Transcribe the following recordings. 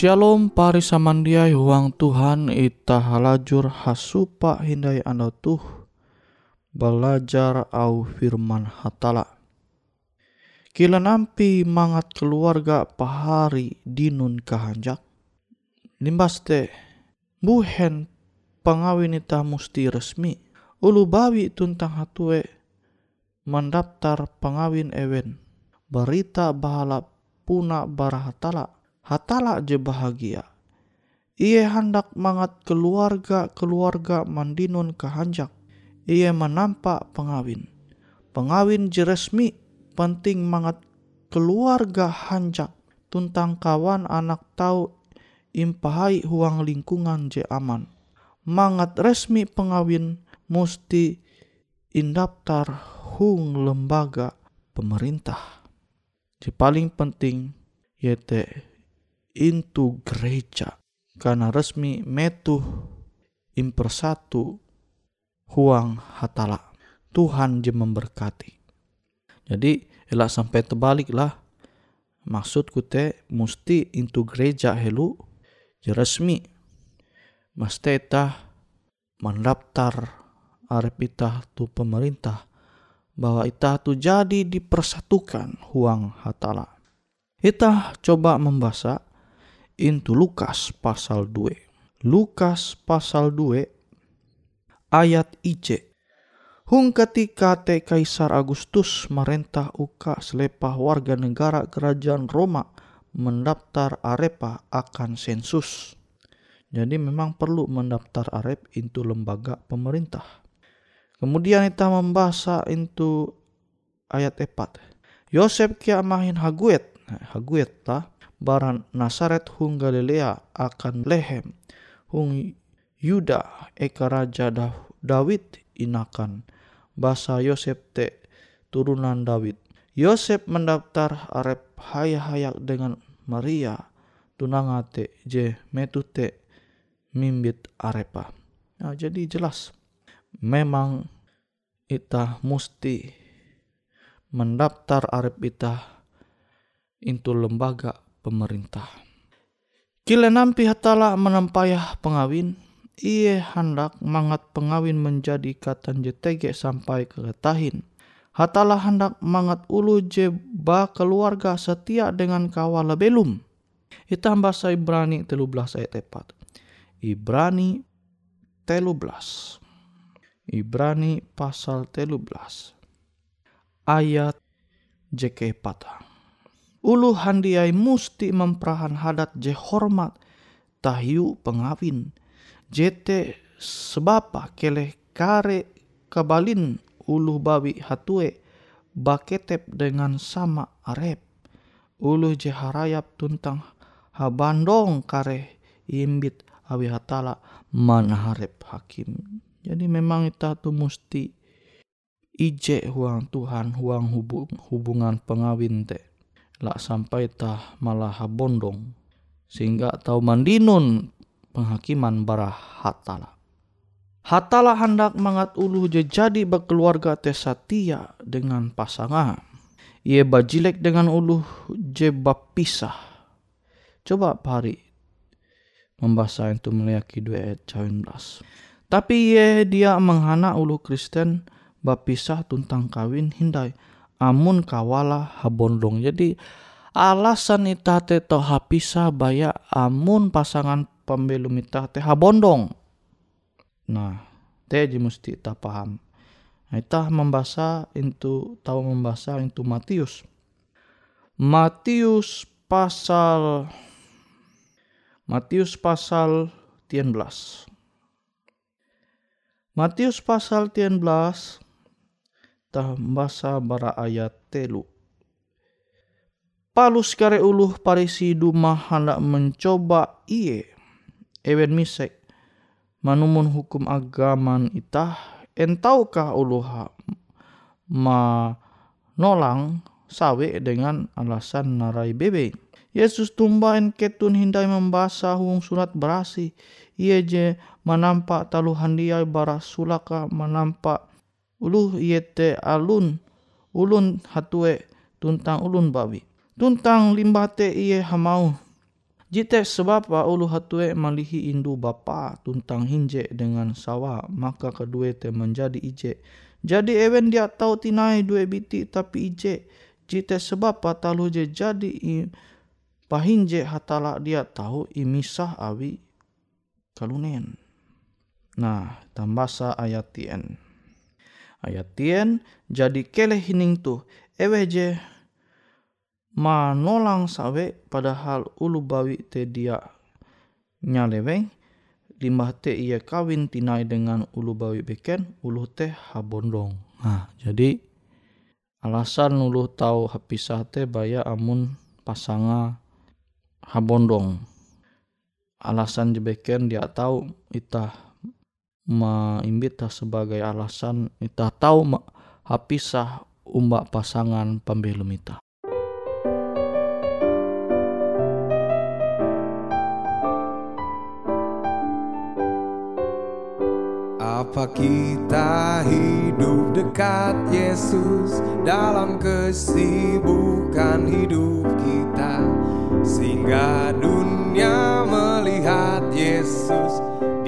Shalom pari samandiai huang Tuhan ita halajur hasupa hindai anda tuh belajar au firman hatala. Kila nampi mangat keluarga pahari dinun kahanjak. Nimbas te buhen pengawin ita musti resmi. Ulu bawi tuntang hatue mendaftar pengawin ewen. Berita bahala puna barahatala hatala je bahagia. Ia hendak mangat keluarga-keluarga mandinun kehanjak. Ia menampak pengawin. Pengawin je resmi penting mangat keluarga hanjak tuntang kawan anak tahu impahai huang lingkungan je aman. Mangat resmi pengawin musti indaptar hung lembaga pemerintah. Je paling penting yaitu into gereja. Karena resmi metu impersatu huang hatala. Tuhan je memberkati. Jadi elak sampai terbalik lah. Maksudku te mesti into gereja helu je resmi. Mesti tah mendaftar arep itah tu pemerintah bahwa itah tu jadi dipersatukan huang hatala. Kita coba membaca into Lukas pasal 2. Lukas pasal 2 ayat IC. Hung ketika te Kaisar Agustus merentah uka selepah warga negara kerajaan Roma mendaftar arepa akan sensus. Jadi memang perlu mendaftar arep into lembaga pemerintah. Kemudian kita membaca into ayat 4. Yosef kia mahin haguet, haguet lah baran Nasaret hung Galilea akan lehem. Hung Yuda eka raja David inakan. Bahasa Yosef te turunan David. Yosef mendaftar arep hayak-hayak dengan Maria. Tunangate je metute mimbit arepa. Nah, jadi jelas. Memang ita musti mendaftar arep ita into lembaga pemerintah. Kila nampi hatala menampayah pengawin, ia hendak mangat pengawin menjadi katan jetege sampai ke tahin. Hatala hendak mangat ulu je ba keluarga setia dengan kawala belum. Hitam bahasa Ibrani telu belas ayat tepat. Ibrani telu belas. Ibrani pasal telu belas. Ayat jeke patang ulu handiai musti memperahan hadat je hormat tahiu pengawin. Jete sebapa keleh kare kabalin ulu bawi hatue baketep dengan sama arep. Ulu je harayap tuntang habandong kare imbit awi hatala mana harep hakim. Jadi memang itu tu musti ije huang Tuhan huang hubung, hubungan pengawin te lah sampai tah malah bondong sehingga tahu mandinun penghakiman barah hatala. Hatala hendak mangat ulu je jadi berkeluarga tesatia dengan pasangan. Ia bajilek dengan ulu je bapisah. Coba pari membaca itu meliaki dua ayat 19. Tapi ia dia menghana ulu Kristen bapisah tuntang kawin hindai amun kawala habondong. Jadi alasan ita te to hapisa baya amun pasangan pembelum ita te habondong. Nah, Te je mesti ta paham. Kita membaca itu tahu membaca itu Matius. Matius pasal Matius pasal 13. Matius pasal 13 tah membaca bara ayat telu. Palus kare uluh parisi duma hendak mencoba iye ewen misek manumun hukum agaman itah entaukah uluha ma nolang sawe dengan alasan narai bebe. Yesus tumbain ketun hindai membasa huang surat berasi. Ia je menampak talu handiai bara sulaka menampak ulu te alun ulun hatue tuntang ulun babi. Tuntang limbah te iye hamau Jite sebab ulu hatue malihi indu bapa tuntang hinje dengan sawa maka kedua te menjadi ije. Jadi ewen dia tahu tinai dua biti tapi ije. Jite sebab talu je jadi i pahinje hatala dia tahu imisah awi kalunen. Nah, tambasa ayat tien. Ayat tien jadi keleh hining tu. Ewe je manolang sawe padahal ulu bawi te dia nyaleweng limbah te ia kawin tinai dengan ulu bawi beken ulu teh habondong. Nah, jadi alasan ulu tahu hapisah te baya amun pasanga habondong. Alasan jebeken dia tahu itah maimbita sebagai alasan itah tahu hapisah umbak pasangan pembelum itah. Apa kita hidup dekat Yesus dalam kesibukan hidup kita Sehingga dunia melihat Yesus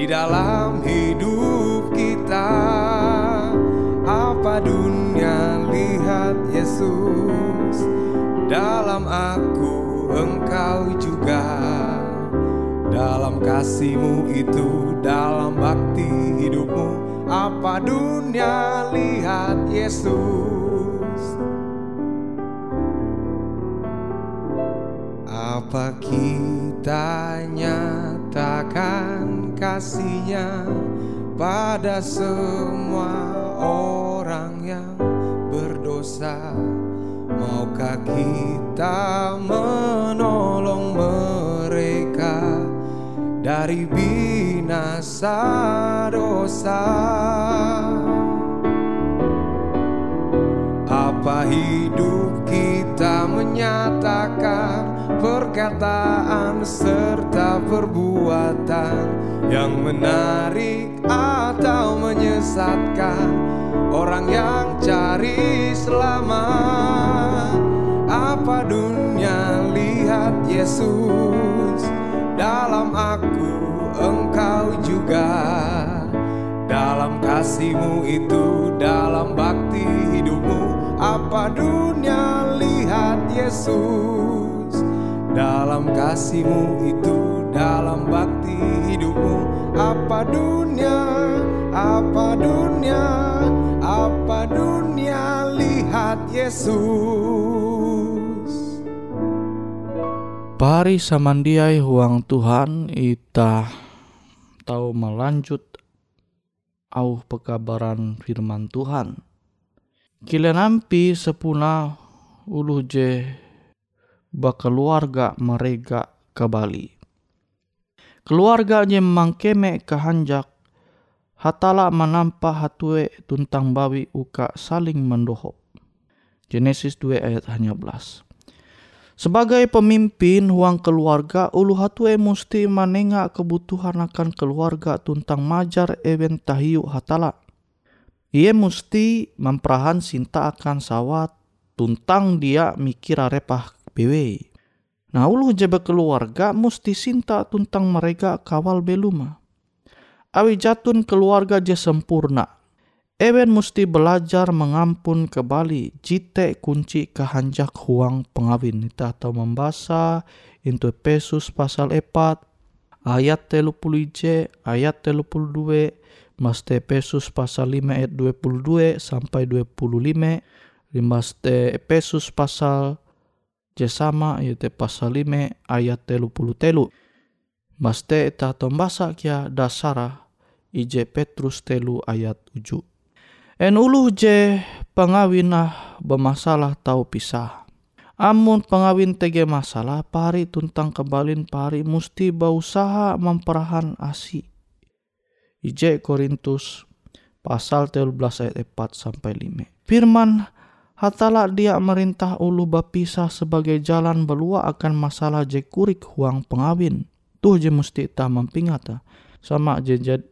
di dalam hidup kita. Apa dunia lihat Yesus? Dalam aku engkau juga. Dalam kasihmu itu, dalam bakti hidupmu Apa dunia lihat Yesus? Apa kita nyatakan kasihnya Pada semua orang yang berdosa Maukah kita menolong mereka dari binasa dosa. Apa hidup kita menyatakan perkataan serta perbuatan yang menarik atau menyesatkan orang yang cari selamat? Apa dunia lihat Yesus? dalam aku engkau juga dalam kasihmu itu dalam bakti hidupmu apa dunia lihat Yesus dalam kasihmu itu dalam bakti hidupmu apa dunia apa dunia apa dunia lihat Yesus Pari samandiai huang Tuhan ita tahu melanjut au pekabaran firman Tuhan. Kile nampi sepuna ulu je keluarga mereka ke Bali. Keluarga je mangkeme kehanjak hatala menampa hatue tuntang bawi uka saling mendohop. Genesis 2 ayat hanya belas. Sebagai pemimpin huang keluarga, ulu hatue musti manenga kebutuhan akan keluarga tuntang majar ewen tahiu hatala. Ia musti memperahan sinta akan sawat tuntang dia mikir arepah bewe. Nah ulu jebe keluarga musti sinta tuntang mereka kawal beluma. Awi jatun keluarga je sempurna, Ewen mesti belajar mengampun kembali jite kunci kehanjak huang pengawin kita atau membaca into Pesus pasal 4 ayat telupulu j ayat telupulu dua Maste Efesus pasal 5 ayat 22 sampai 25. Maste Efesus pasal Jesama yaitu pasal 5 ayat telu puluh telu. Maste ta tombasa kia dasara ije Petrus telu ayat uju. En uluh je pengawin ah bermasalah tau pisah. Amun pengawin tege masalah pari tuntang kebalin pari musti berusaha memperahan asi IJ Korintus pasal 13 ayat 4 sampai 5. Firman Hatala dia merintah ulu bapisah sebagai jalan belua akan masalah je kurik huang pengawin. Tuh je mesti ita mempingata. Sama je jad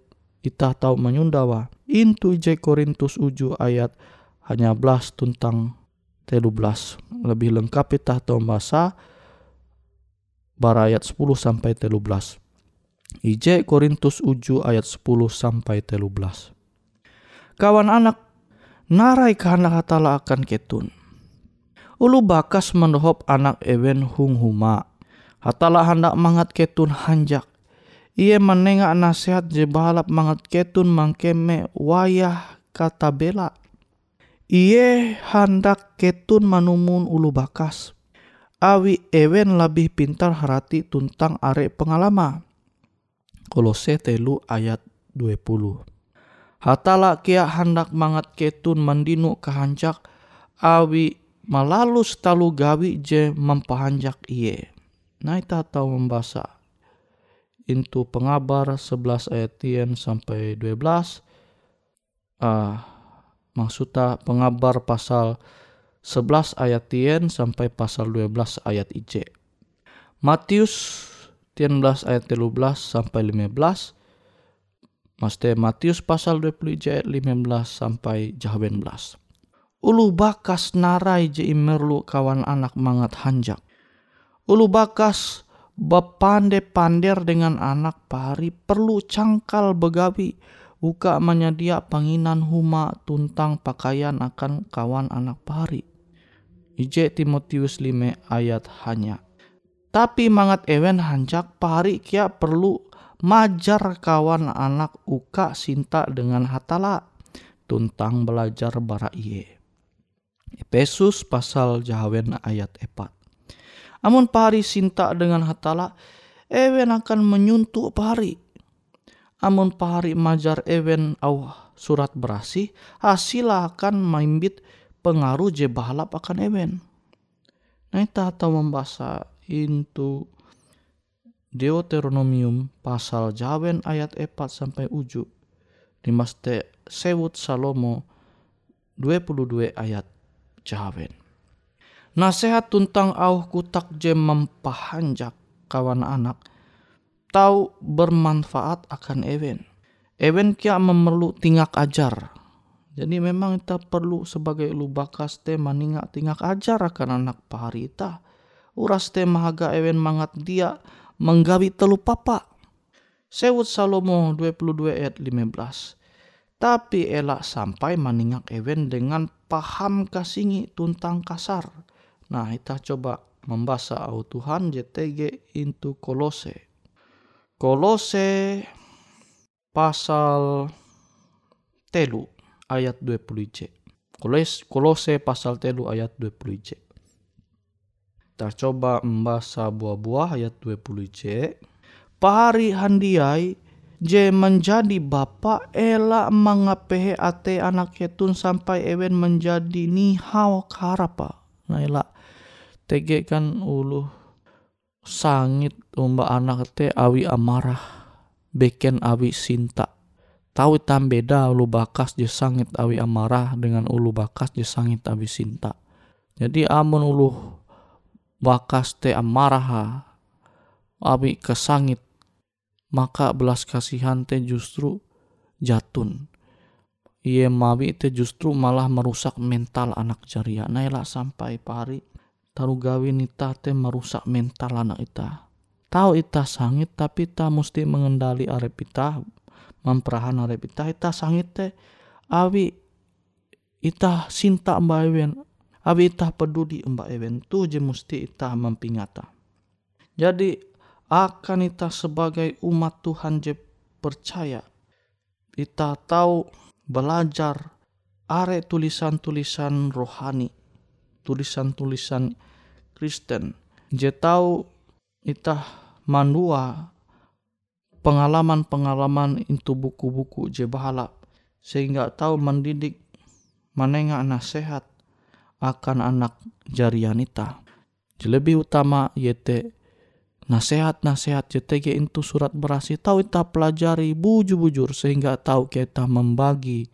ita tahu menyundawa. Intu je Korintus uju ayat hanya belas tentang telu belas. Lebih lengkap ita tahu bahasa barayat 10 sampai telu belas. IJ Korintus uju ayat 10 sampai 13. Kawan anak, narai kehendak hatala akan ketun. Ulu bakas mendohop anak ewen hung huma. Hatala hendak mangat ketun hanjak. Ia menengak nasihat je balap mangat ketun mangkeme wayah kata bela. Ia hendak ketun manumun ulu bakas. Awi ewen lebih pintar harati tuntang arek pengalaman Kolose telu ayat 20. Hatala kia hendak mangat ketun mandinu kehanjak awi malalus talu gawi je mempahanjak iye. Nah ita tahu membaca. Intu pengabar 11 ayat 10 sampai 12. Ah, maksudnya pengabar pasal 11 ayat 10 sampai pasal 12 ayat IJ. Matius 13 ayat 13 sampai 15. Maste Matius pasal 20 ayat 15 sampai 18. Ulu bakas narai je imerlu kawan anak mangat hanjak. Ulu bakas bepande pander dengan anak pari perlu cangkal begawi uka menyedia panginan huma tuntang pakaian akan kawan anak pari. Ije Timotius 5 ayat hanya. Tapi mangat ewen hancak pari kia perlu majar kawan anak uka sinta dengan hatala tuntang belajar bara iye. Efesus pasal jahawen ayat 4. Amun pari sinta dengan hatala, ewen akan menyuntuk pari. Amun pari majar ewen au surat berasi, hasil akan maimbit pengaruh je bahalap akan ewen. Nah, atau membaca into Deuteronomium pasal jawen ayat 4 sampai uju di maste sewut Salomo 22 ayat jawen. Nasihat tentang au kutak jem mempahanjak kawan anak tahu bermanfaat akan ewen. Ewen kia memerlu tingak ajar. Jadi memang kita perlu sebagai lubakas te maningak tingak ajar akan anak pahari kita uras te mahaga ewen mangat dia menggawi telu papa. Sewut Salomo 22 ayat 15. Tapi elak sampai meningak ewen dengan paham kasingi tuntang kasar. Nah, kita coba membaca au Tuhan JTG into Kolose. Kolose pasal telu ayat 20 c. Kolose pasal telu ayat 20 c. Kita coba membaca buah-buah ayat 20c. Pahari handiai je menjadi bapa ela mangapehe ate anak ketun sampai ewen menjadi nihau karapa. Nah ela tege kan ulu sangit umba anak te awi amarah beken awi sinta. Tahu tam beda ulu bakas je sangit awi amarah dengan ulu bakas je sangit awi sinta. Jadi amun ulu bakas te amaraha abi kesangit maka belas kasihan te justru jatun. Ia mabi te justru malah merusak mental anak jaria. Naila sampai pari taru gawin ita te merusak mental anak ita. Tahu ita sangit tapi ita mesti mengendali arep ita memperahan arep ita. Ita sangit te awi ita sinta mbawen Abi itah peduli mbak ewen tu je mesti itah mempingata. Jadi akan itah sebagai umat Tuhan je percaya Ita tahu belajar are tulisan-tulisan rohani, tulisan-tulisan Kristen. Je tahu ita mandua pengalaman-pengalaman itu buku-buku je bahala sehingga tahu mendidik manenga nasihat akan anak jarianita. Lebih utama yete nasihat-nasihat JTG itu surat berasi tahu kita pelajari bujur-bujur sehingga tahu kita membagi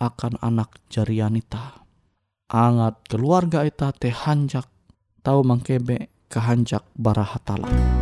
akan anak jarianita. Angat keluarga ita teh hanjak tahu mangkebe kehanjak barahatala.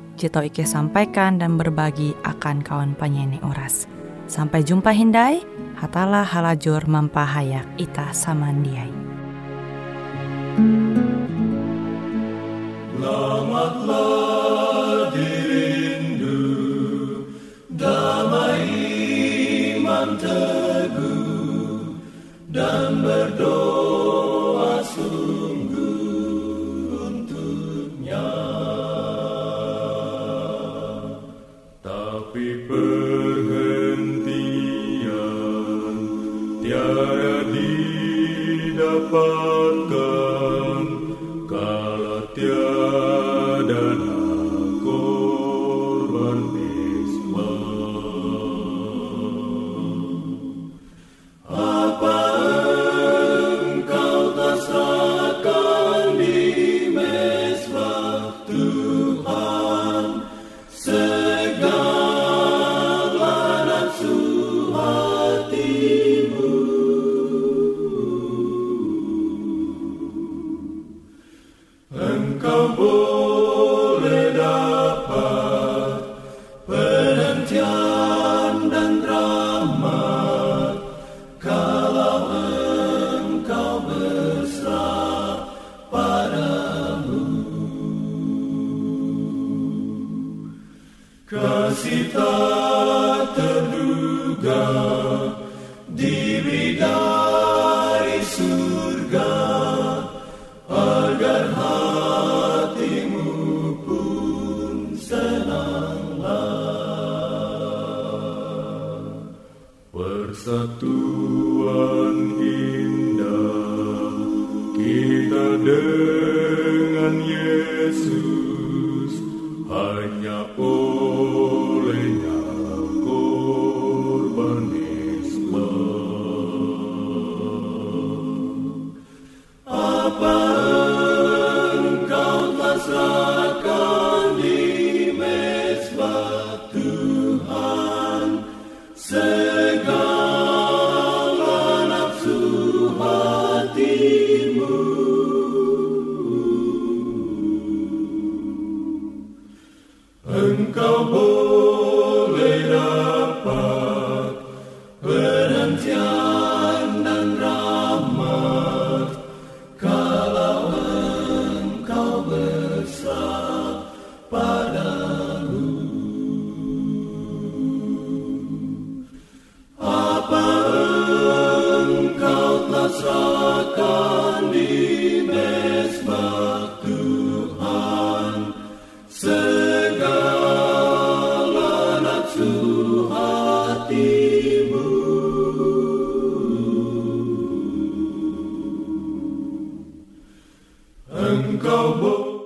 jito Ike sampaikan dan berbagi akan kawan penyanyi Uras. Sampai jumpa Hindai, hatalah halajur mampahayak ita samandiai. Selamatlah dirindu Damai iman teguh Dan berdoa Tapi perhentian